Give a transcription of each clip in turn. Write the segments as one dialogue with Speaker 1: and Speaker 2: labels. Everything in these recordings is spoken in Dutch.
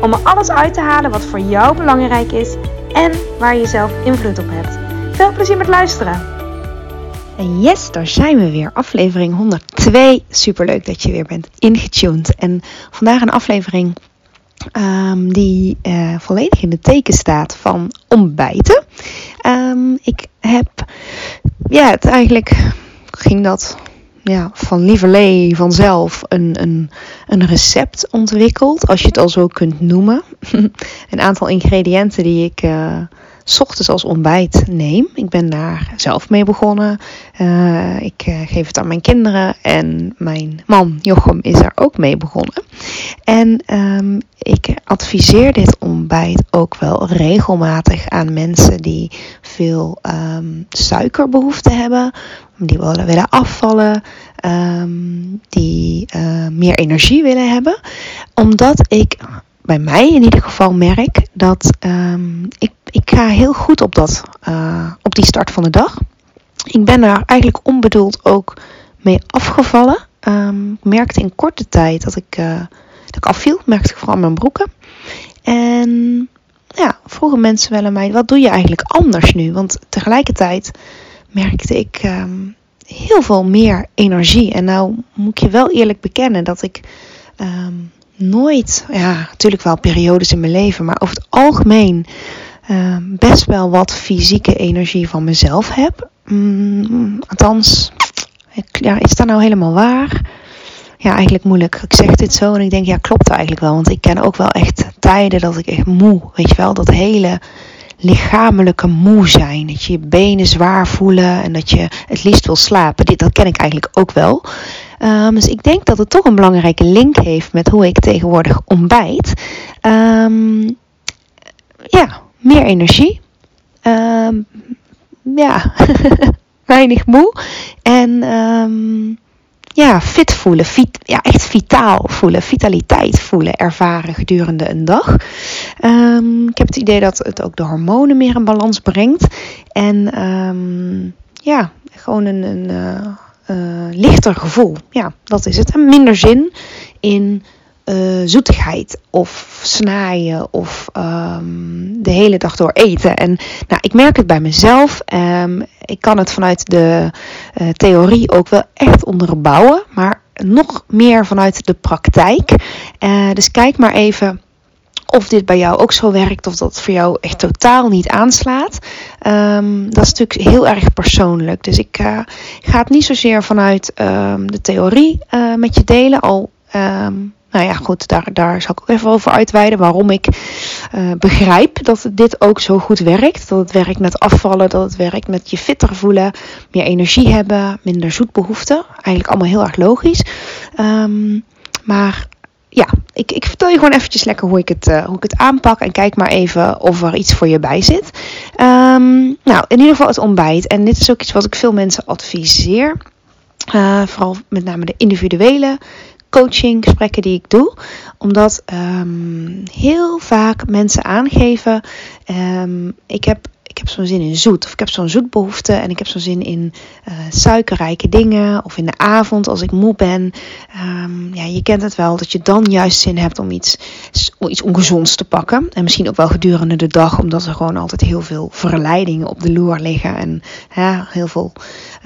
Speaker 1: om er alles uit te halen wat voor jou belangrijk is en waar je zelf invloed op hebt. Veel plezier met luisteren!
Speaker 2: En yes, daar zijn we weer. Aflevering 102. Superleuk dat je weer bent ingetuned. En vandaag een aflevering um, die uh, volledig in de teken staat van ontbijten. Um, ik heb, ja, het eigenlijk ging dat ja, van lieverlee vanzelf een, een, een recept ontwikkeld, als je het al zo kunt noemen. een aantal ingrediënten die ik uh, s ochtends als ontbijt neem. Ik ben daar zelf mee begonnen. Uh, ik uh, geef het aan mijn kinderen en mijn man Jochem is er ook mee begonnen. En um, ik adviseer dit ontbijt ook wel regelmatig aan mensen die veel um, suikerbehoefte hebben, die willen, willen afvallen, um, die uh, meer energie willen hebben. Omdat ik bij mij in ieder geval merk dat um, ik, ik ga heel goed op, dat, uh, op die start van de dag. Ik ben daar eigenlijk onbedoeld ook mee afgevallen. Ik merkte in korte tijd dat ik, uh, dat ik afviel. Merkte ik vooral mijn broeken. En ja, vroegen mensen wel aan mij, wat doe je eigenlijk anders nu? Want tegelijkertijd merkte ik um, heel veel meer energie. En nou moet ik je wel eerlijk bekennen dat ik um, nooit, ja, natuurlijk wel periodes in mijn leven, maar over het algemeen uh, best wel wat fysieke energie van mezelf heb. Mm, althans, ja, is dat nou helemaal waar? Ja, eigenlijk moeilijk. Ik zeg dit zo en ik denk, ja, klopt eigenlijk wel. Want ik ken ook wel echt tijden dat ik echt moe, weet je wel, dat hele lichamelijke moe zijn. Dat je je benen zwaar voelen en dat je het liefst wil slapen. Dit, dat ken ik eigenlijk ook wel. Um, dus ik denk dat het toch een belangrijke link heeft met hoe ik tegenwoordig ontbijt. Um, ja, meer energie. Um, ja, weinig moe. En ja, fit voelen. Ja, echt vitaal voelen. Vitaliteit voelen. Ervaren gedurende een dag. ik heb het idee dat het ook de hormonen meer in balans brengt. En ja, gewoon een... een uh, uh, lichter gevoel. Ja, dat is het. En minder zin in uh, zoetigheid of snaaien of um, de hele dag door eten. En nou, ik merk het bij mezelf. Um, ik kan het vanuit de uh, theorie ook wel echt onderbouwen, maar nog meer vanuit de praktijk. Uh, dus kijk maar even of dit bij jou ook zo werkt of dat voor jou echt totaal niet aanslaat. Um, dat is natuurlijk heel erg persoonlijk. Dus ik ga het niet zozeer vanuit de theorie met je delen. Al, nou ja, goed, daar, daar zal ik ook even over uitweiden waarom ik uh, begrijp dat dit ook zo goed werkt. Dat het werkt met afvallen, dat het werkt met je fitter voelen, meer energie hebben, minder zoetbehoeften. Eigenlijk allemaal heel erg logisch. maar ja, ik, ik vertel je gewoon eventjes lekker hoe ik, het, uh, hoe ik het aanpak. En kijk maar even of er iets voor je bij zit. Um, nou, in ieder geval het ontbijt. En dit is ook iets wat ik veel mensen adviseer. Uh, vooral met name de individuele coaching gesprekken die ik doe. Omdat um, heel vaak mensen aangeven... Um, ik heb ik heb zo'n zin in zoet. Of ik heb zo'n zoetbehoefte en ik heb zo'n zin in uh, suikerrijke dingen. Of in de avond als ik moe ben. Um, ja, je kent het wel dat je dan juist zin hebt om iets, iets ongezonds te pakken. En misschien ook wel gedurende de dag, omdat er gewoon altijd heel veel verleidingen op de loer liggen. En ja, heel veel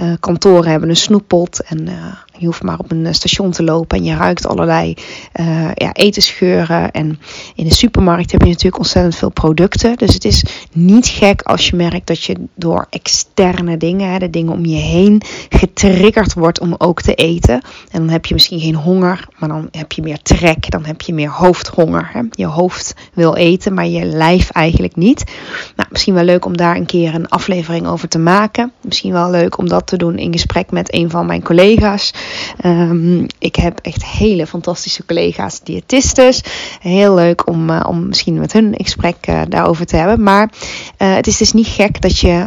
Speaker 2: uh, kantoren hebben een snoeppot. En uh, je hoeft maar op een station te lopen en je ruikt allerlei uh, ja, etensgeuren. En in de supermarkt heb je natuurlijk ontzettend veel producten. Dus het is niet gek als je merkt dat je door externe dingen, de dingen om je heen, getriggerd wordt om ook te eten. En dan heb je misschien geen honger, maar dan heb je meer trek, dan heb je meer hoofdhonger. Hè. Je hoofd wil eten, maar je lijf eigenlijk niet. Nou, misschien wel leuk om daar een keer een aflevering over te maken. Misschien wel leuk om dat te doen in gesprek met een van mijn collega's. Ehm, ik heb echt hele fantastische collega's, diëtistes. Heel leuk om, uh, om misschien met hun gesprek uh, daarover te hebben. Maar uh, het is dus niet gek dat je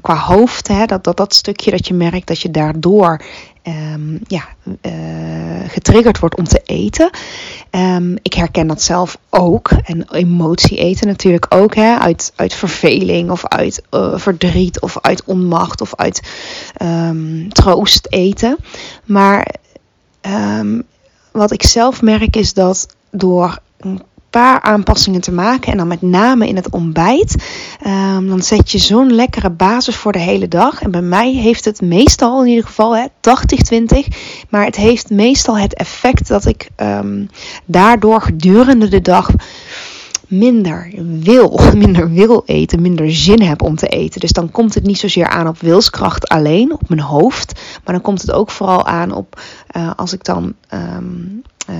Speaker 2: qua hoofd, hè, dat, dat dat stukje dat je merkt dat je daardoor um, ja, uh, getriggerd wordt om te eten. Um, ik herken dat zelf ook. En emotie eten natuurlijk ook. Hè, uit, uit verveling of uit uh, verdriet of uit onmacht of uit um, troost eten. Maar wat ik zelf merk is dat door paar aanpassingen te maken. En dan met name in het ontbijt. Um, dan zet je zo'n lekkere basis voor de hele dag. En bij mij heeft het meestal in ieder geval 80-20. Maar het heeft meestal het effect dat ik um, daardoor gedurende de dag minder wil, minder wil eten, minder zin heb om te eten. Dus dan komt het niet zozeer aan op wilskracht alleen, op mijn hoofd, maar dan komt het ook vooral aan op uh, als ik dan um, uh,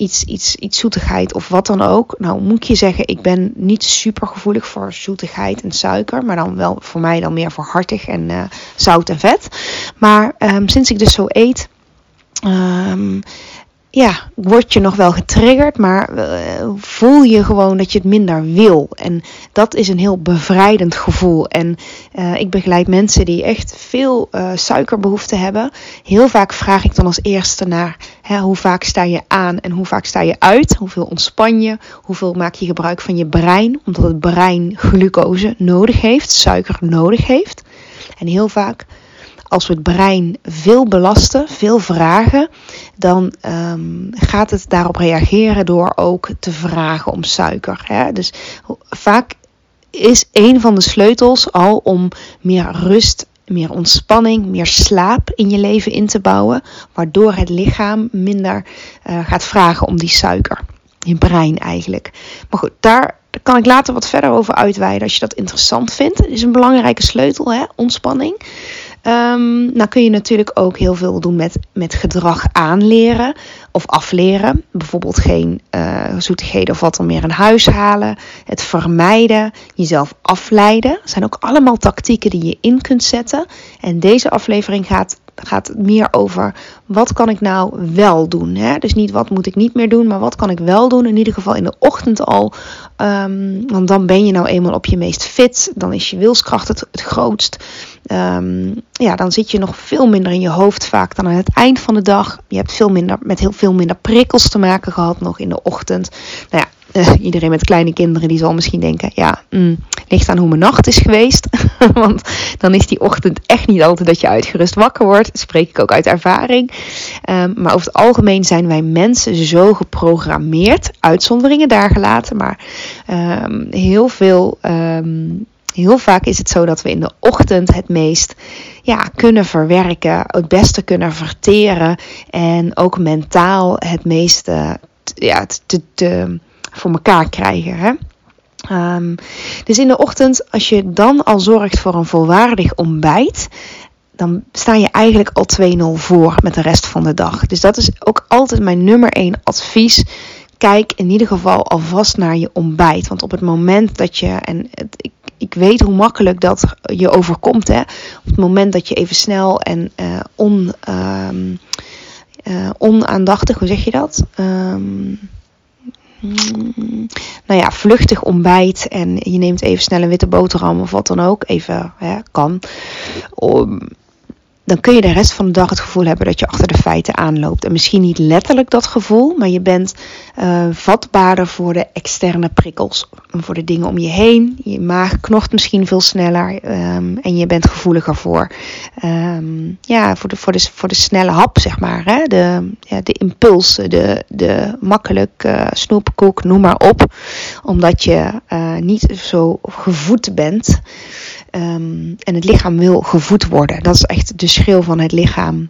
Speaker 2: iets, iets, iets zoetigheid of wat dan ook. Nou moet ik je zeggen, ik ben niet super gevoelig voor zoetigheid en suiker. Maar dan wel voor mij dan meer voor hartig en uh, zout en vet. Maar um, sinds ik dus zo eet, um, ja, word je nog wel getriggerd, maar uh, voel je gewoon dat je het minder wil. En dat is een heel bevrijdend gevoel. En uh, ik begeleid mensen die echt veel uh, suikerbehoefte hebben. Heel vaak vraag ik dan als eerste naar hoe vaak sta je aan en hoe vaak sta je uit. Hoeveel ontspan je, hoeveel maak je gebruik van je brein, omdat het brein glucose nodig heeft, suiker nodig heeft. En heel vaak als we het brein veel belasten, veel vragen, dan um, gaat het daarop reageren door ook te vragen om suiker. Dus vaak is een van de sleutels al om meer rust, meer ontspanning, meer slaap in je leven in te bouwen, waardoor het lichaam minder uh, gaat vragen om die suiker. Je brein eigenlijk. Maar goed, daar kan ik later wat verder over uitweiden als je dat interessant vindt. Het is een belangrijke sleutel, hè? ontspanning. Um, nou kun je natuurlijk ook heel veel doen met, met gedrag aanleren of afleren. Bijvoorbeeld geen uh, zoetigheden of wat dan meer in huis halen. Het vermijden, jezelf afleiden. Dat zijn ook allemaal tactieken die je in kunt zetten. En deze aflevering gaat, gaat meer over wat kan ik nou wel doen. Hè? Dus niet wat moet ik niet meer doen, maar wat kan ik wel doen. In ieder geval in de ochtend al. Um, want dan ben je nou eenmaal op je meest fit. Dan is je wilskracht het grootst. Um, ja, dan zit je nog veel minder in je hoofd vaak dan aan het eind van de dag. Je hebt veel minder, met heel veel minder prikkels te maken gehad nog in de ochtend. Nou ja, uh, iedereen met kleine kinderen die zal misschien denken, ja, mm, ligt aan hoe mijn nacht is geweest. Want dan is die ochtend echt niet altijd dat je uitgerust wakker wordt. Dat spreek ik ook uit ervaring. Um, maar over het algemeen zijn wij mensen zo geprogrammeerd. Uitzonderingen daar gelaten, maar um, heel veel Heel vaak is het zo dat we in de ochtend het meest ja, kunnen verwerken, het beste kunnen verteren en ook mentaal het meeste ja, te, te, voor elkaar krijgen. Hè? Um, dus in de ochtend, als je dan al zorgt voor een volwaardig ontbijt, dan sta je eigenlijk al 2-0 voor met de rest van de dag. Dus dat is ook altijd mijn nummer 1 advies. Kijk in ieder geval alvast naar je ontbijt. Want op het moment dat je, en het, ik ik weet hoe makkelijk dat je overkomt. Hè? Op het moment dat je even snel en uh, on, um, uh, onaandachtig, hoe zeg je dat? Um, nou ja, vluchtig ontbijt en je neemt even snel een witte boterham of wat dan ook, even hè, kan. Om, dan kun je de rest van de dag het gevoel hebben dat je achter de feiten aanloopt. En misschien niet letterlijk dat gevoel, maar je bent uh, vatbaarder voor de externe prikkels. Voor de dingen om je heen. Je maag knocht misschien veel sneller um, en je bent gevoeliger voor, um, ja, voor, de, voor, de, voor de snelle hap, zeg maar. Hè? De, ja, de impulsen, de, de makkelijk uh, snoep, koek, noem maar op. Omdat je uh, niet zo gevoed bent. Um, en het lichaam wil gevoed worden. Dat is echt de schil van het lichaam.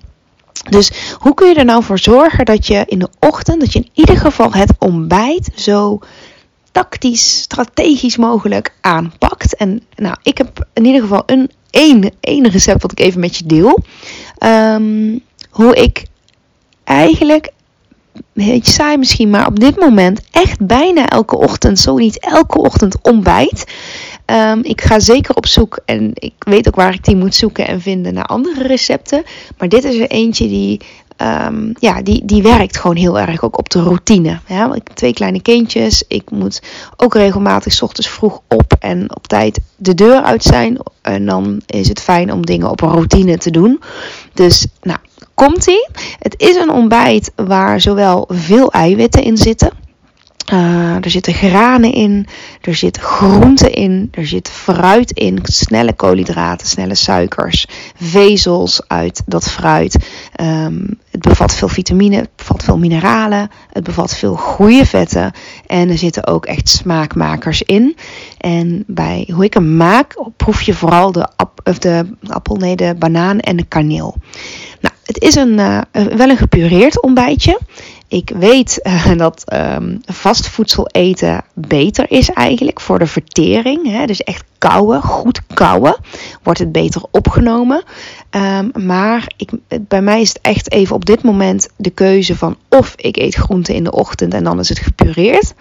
Speaker 2: Dus hoe kun je er nou voor zorgen dat je in de ochtend, dat je in ieder geval het ontbijt zo tactisch, strategisch mogelijk aanpakt? En nou, ik heb in ieder geval een één, één recept wat ik even met je deel. Um, hoe ik eigenlijk beetje saai misschien, maar op dit moment echt bijna elke ochtend, zo niet elke ochtend ontbijt. Ehm, ik ga zeker op zoek en ik weet ook waar ik die moet zoeken en vinden naar andere recepten. Maar dit is er eentje die Ehm, ja, die, die werkt gewoon heel erg ook op de routine. Ja, ik heb twee kleine kindjes. Ik moet ook regelmatig s ochtends vroeg op en op tijd de deur uit zijn. En dan is het fijn om dingen op een routine te doen. Dus nou, komt ie. Het is een ontbijt waar zowel veel eiwitten in zitten. Uh, er zitten granen in, er zit groente in, er zit fruit in, snelle koolhydraten, snelle suikers, vezels uit dat fruit. Um, het bevat veel vitamine, het bevat veel mineralen, het bevat veel goede vetten en er zitten ook echt smaakmakers in. En bij hoe ik hem maak, proef je vooral de, of de appel, nee, de banaan en de kaneel. Nou, het is een, uh, wel een gepureerd ontbijtje. Ik weet uh, dat um, vast voedsel eten beter is eigenlijk voor de vertering. Hè? Dus echt kouwen, goed kouwen, wordt het beter opgenomen. Um, maar ik, bij mij is het echt even op dit moment de keuze van of ik eet groente in de ochtend en dan is het gepureerd.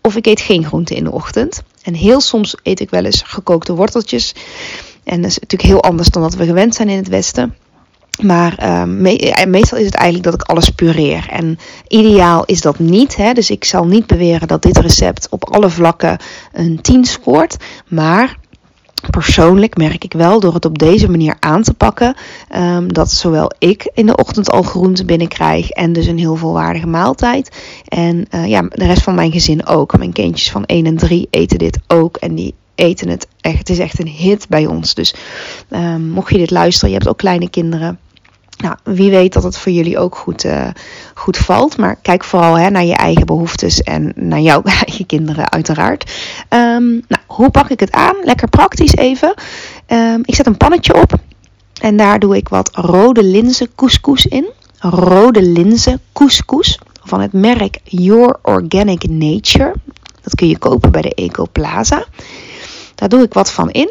Speaker 2: Of ik eet geen groente in de ochtend. En heel soms eet ik wel eens gekookte worteltjes. En dat is natuurlijk heel anders dan dat we gewend zijn in het Westen. Maar uh, me meestal is het eigenlijk dat ik alles pureer. En ideaal is dat niet. Hè? Dus ik zal niet beweren dat dit recept op alle vlakken een 10 scoort. Maar persoonlijk merk ik wel door het op deze manier aan te pakken. Um, dat zowel ik in de ochtend al groente binnenkrijg. En dus een heel volwaardige maaltijd. En uh, ja, de rest van mijn gezin ook. Mijn kindjes van 1 en 3 eten dit ook. En die eten het echt. Het is echt een hit bij ons. Dus um, mocht je dit luisteren, je hebt ook kleine kinderen nou, wie weet dat het voor jullie ook goed, uh, goed valt. Maar kijk vooral hè, naar je eigen behoeftes en naar jouw eigen kinderen uiteraard. Um, nou, hoe pak ik het aan? Lekker praktisch even. Um, ik zet een pannetje op. En daar doe ik wat rode linzen couscous in. Rode linzen couscous van het merk Your Organic Nature. Dat kun je kopen bij de Eco Plaza. Daar doe ik wat van in.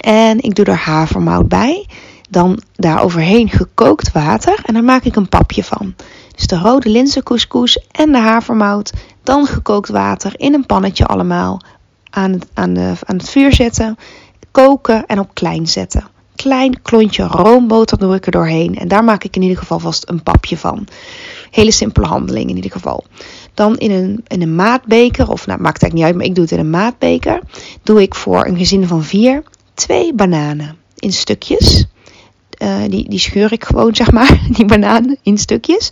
Speaker 2: En ik doe er havermout bij dan daar overheen gekookt water en daar maak ik een papje van. Dus de rode linzencouscous en de havermout, dan gekookt water in een pannetje allemaal aan het, aan, de, aan het vuur zetten, koken en op klein zetten. Klein klontje roomboter doe ik er doorheen en daar maak ik in ieder geval vast een papje van. Hele simpele handeling in ieder geval. Dan in een, in een maatbeker, of nou maakt het niet uit, maar ik doe het in een maatbeker, doe ik voor een gezin van vier twee bananen in stukjes. Uh, die, die scheur ik gewoon, zeg maar, die bananen in stukjes.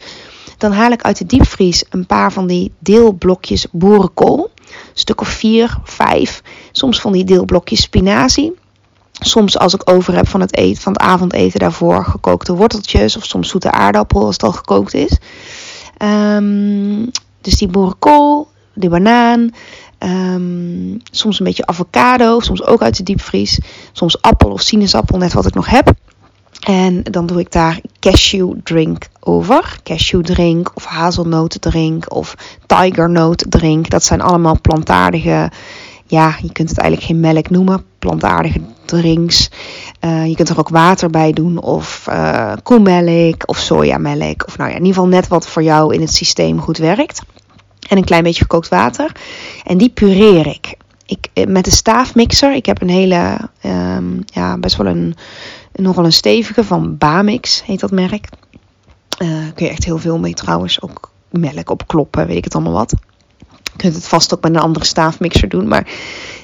Speaker 2: Dan haal ik uit de diepvries een paar van die deelblokjes boerenkool. Stuk of vier, vijf. Soms van die deelblokjes spinazie. Soms als ik over heb van het, eten, van het avondeten daarvoor gekookte worteltjes. Of soms zoete aardappel als het al gekookt is. Um, dus die boerenkool, die banaan. Um, soms een beetje avocado. Soms ook uit de diepvries. Soms appel of sinaasappel, net wat ik nog heb. En dan doe ik daar cashew drink over. Cashew drink of hazelnotendrink of drink. Dat zijn allemaal plantaardige, ja, je kunt het eigenlijk geen melk noemen. Plantaardige drinks. Uh, je kunt er ook water bij doen of uh, koemelk of sojamelk. Of nou ja, in ieder geval net wat voor jou in het systeem goed werkt. En een klein beetje gekookt water. En die pureer ik. ik eh, met een staafmixer. Ik heb een hele, um, ja, best wel een nogal een stevige van Bamix, heet dat merk. Uh, kun je echt heel veel mee trouwens. Ook melk opkloppen, weet ik het allemaal wat. Je kunt het vast ook met een andere staafmixer doen. Maar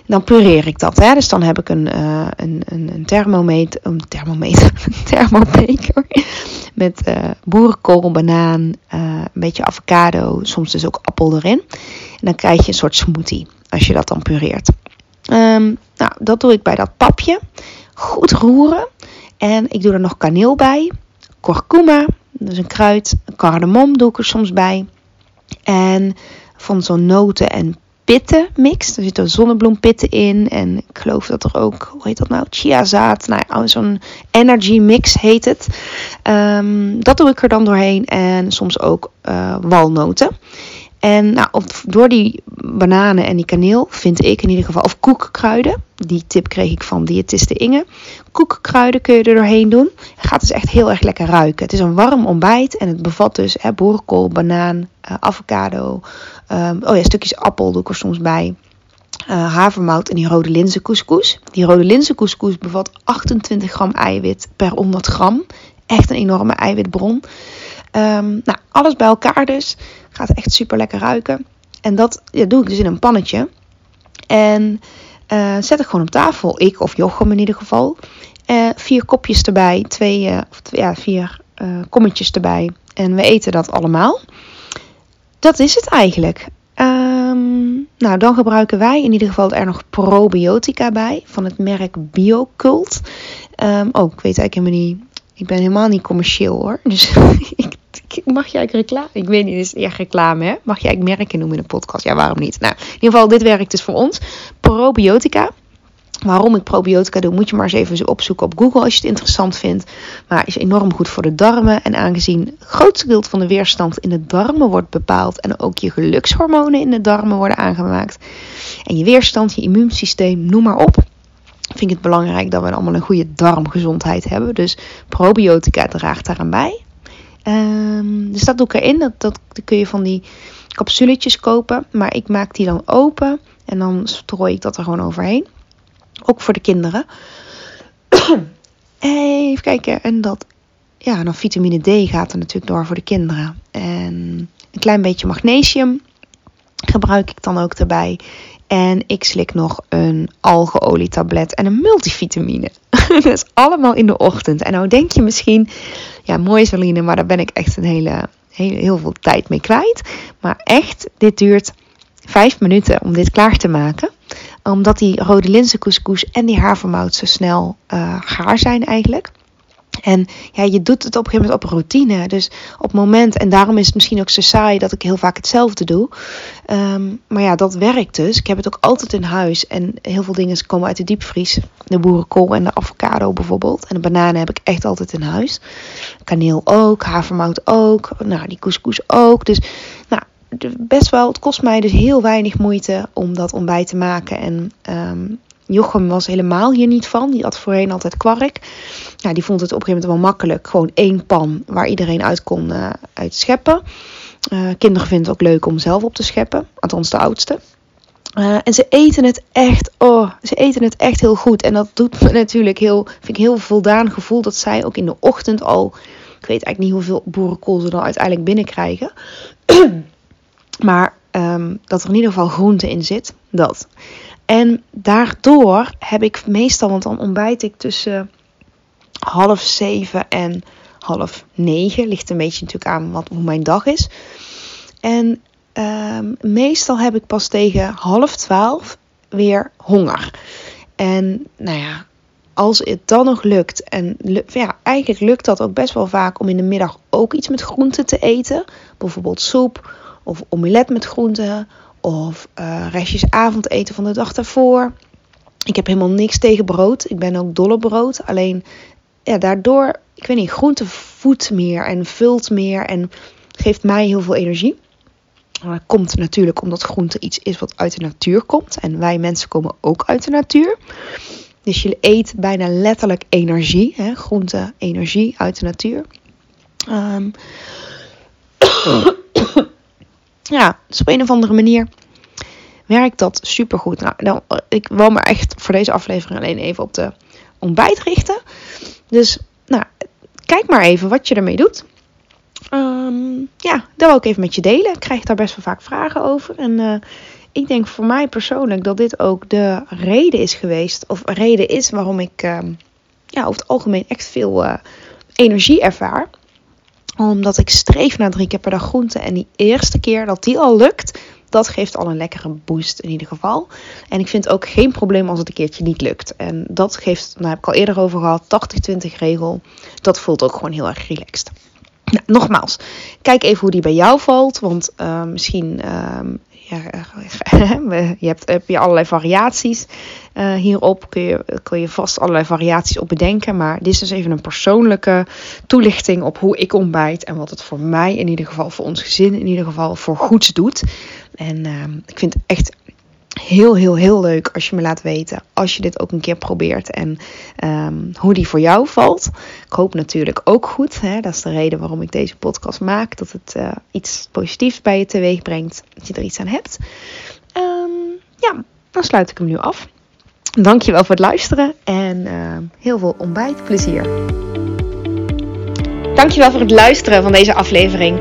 Speaker 2: dan pureer ik dat. Hè? Dus dan heb ik een, uh, een, een, thermometer. Een thermometer. Een. Met uh, boerenkool, banaan. een beetje avocado. Soms dus ook appel erin. En dan krijg je een soort smoothie. Als je dat dan pureert. Um, nou, dat doe ik bij dat papje. Goed roeren. En ik doe er nog kaneel bij. Kurkuma, is een kruid. Cardamom doe ik er soms bij. En van zo'n noten- en pitten mix. Er zitten zonnebloempitten in. En ik geloof dat er ook, hoe heet dat nou? Chiazaad. Nou, zo'n energy mix heet het. Um, dat doe ik er dan doorheen. En soms ook uh, walnoten. En nou, door die bananen en die kaneel vind ik in ieder geval, of koekkruiden, die tip kreeg ik van diëtiste Inge. Koekkruiden kun je er doorheen doen. Het gaat dus echt heel erg lekker ruiken. Het is een warm ontbijt en het bevat dus hè, boerenkool, banaan, uh, avocado. Um, oh ja, stukjes appel doe ik er soms bij. uh, havermout en die rode linzencouscous. Die rode linzencouscous bevat 28 gram eiwit per 100 gram. Echt een enorme eiwitbron. Um, nou, alles bij elkaar dus. Gaat echt super lekker ruiken. En dat doe ik dus in een pannetje. En uh, zet ik gewoon op tafel. Ik of Jochem in ieder geval. Uh, vier kopjes erbij. Twee, uh, of ja, vier kommetjes erbij. En we eten dat allemaal. Dat is het eigenlijk. Um, nou, dan gebruiken wij in ieder geval er nog probiotica bij. Van het merk Biocult. Um, oh, ik weet eigenlijk helemaal niet. Ik ben helemaal niet commercieel hoor. Dus mag eigenlijk reclame? Ik weet niet, is echt reclame hè? Mag eigenlijk merken noemen in een podcast? Ja, waarom niet? Nou, in ieder geval, dit werkt dus voor ons. Probiotica. Waarom ik probiotica doe, moet je maar eens even opzoeken op Google als je het interessant vindt. Maar is enorm goed voor de darmen. En aangezien het grootste deel van de weerstand in de darmen wordt bepaald. En ook je gelukshormonen in de darmen worden aangemaakt. En je weerstand, je immuunsysteem, noem maar op. Vind ik het belangrijk dat we allemaal een goede darmgezondheid hebben. Dus probiotica draagt daaraan bij. Um, dus dat doe ik erin. Dat, dat, kun je van die capsuletjes kopen. Maar ik maak die dan open. En dan strooi ik dat er gewoon overheen. Ook voor de kinderen. Even kijken. En dat. Ja, dan vitamine D gaat er natuurlijk door voor de kinderen. En een klein beetje magnesium gebruik ik dan ook erbij. En ik slik nog een algeolietablet en een multivitamine. dat is allemaal in de ochtend. En nou denk je misschien, ja, mooi Saline, maar daar ben ik echt een hele, heel, veel tijd mee kwijt. Maar echt, dit duurt vijf minuten om dit klaar te maken. Omdat die rode linzencouscous en die havermout zo snel uh, gaar zijn eigenlijk. En ja, je doet het op een gegeven moment op routine. Dus op het moment, en daarom is het misschien ook zo saai dat ik heel vaak hetzelfde doe. Um, maar ja, dat werkt dus. Ik heb het ook altijd in huis. En heel veel dingen komen uit de diepvries. De boerenkool en de avocado bijvoorbeeld. En de bananen heb ik echt altijd in huis. Kaneel ook, havermout ook. Nou, die couscous ook. Dus nou, best wel, het kost mij dus heel weinig moeite om dat ontbijt te maken. En um, Jochem was helemaal hier niet van. Die had voorheen altijd kwark. Ja, die vond het op een gegeven moment wel makkelijk. Gewoon één pan waar iedereen uit kon uh, uit scheppen. Uh, kinderen vinden het ook leuk om zelf op te scheppen. Althans de oudste. Uh, en ze eten het echt, oh, ze eten het echt heel goed. En dat doet me natuurlijk heel, vind ik heel voldaan gevoel dat zij ook in de ochtend al, ik weet eigenlijk niet hoeveel boerenkool ze dan uiteindelijk binnenkrijgen. maar um, dat er in ieder geval groente in zit, dat. En daardoor heb ik meestal, want dan ontbijt ik tussen half zeven en half negen. Ligt een beetje natuurlijk aan wat, hoe mijn dag is. En um, meestal heb ik pas tegen half twaalf weer honger. En nou ja, als het dan nog lukt, en ja, eigenlijk lukt dat ook best wel vaak om in de middag ook iets met groenten te eten. Bijvoorbeeld soep of omelet met groenten of uh, restjes avondeten van de dag daarvoor. Ik heb helemaal niks tegen brood. Ik ben ook dolle brood. Alleen ja, daardoor, ik weet niet, groente voedt meer en vult meer en geeft mij heel veel energie. Dat komt natuurlijk omdat groente iets is wat uit de natuur komt. En wij mensen komen ook uit de natuur. Dus je eet bijna letterlijk energie. Hè? Groente, energie uit de natuur. Um, ja, dus op een of andere manier werkt dat supergoed. Nou, dan, ik wil me echt voor deze aflevering alleen even op de ontbijt richten. Dus nou, kijk maar even wat je ermee doet. Um, ja, dat wil ik even met je delen. Ik krijg daar best wel vaak vragen over. En uh, ik denk voor mij persoonlijk dat dit ook de reden is geweest. Of reden is waarom ik uh, ja, over het algemeen echt veel uh, energie ervaar omdat ik streef naar drie keer per dag groente. En die eerste keer dat die al lukt, dat geeft al een lekkere boost in ieder geval. En ik vind ook geen probleem als het een keertje niet lukt. En dat geeft, nou heb ik al eerder over gehad, 80-20 regel. Dat voelt ook gewoon heel erg relaxed. Nou, nogmaals, kijk even hoe die bij jou valt. Want uh, misschien uh, ja, je hebt, heb je allerlei variaties uh, hierop. Kun je, kun je vast allerlei variaties op bedenken. Maar dit is dus even een persoonlijke toelichting op hoe ik ontbijt. En wat het voor mij in ieder geval, voor ons gezin in ieder geval, voor goeds doet. En uh, ik vind het echt heel, heel, heel leuk als je me laat weten als je dit ook een keer probeert en um, hoe die voor jou valt. Ik hoop natuurlijk ook goed. Hè? Dat is de reden waarom ik deze podcast maak. Dat het uh, iets positiefs bij je teweeg brengt. Dat je er iets aan hebt. Um, ja, dan sluit ik hem nu af. Dankjewel voor het luisteren en heel veel ontbijtplezier. Dankjewel voor het luisteren van deze aflevering.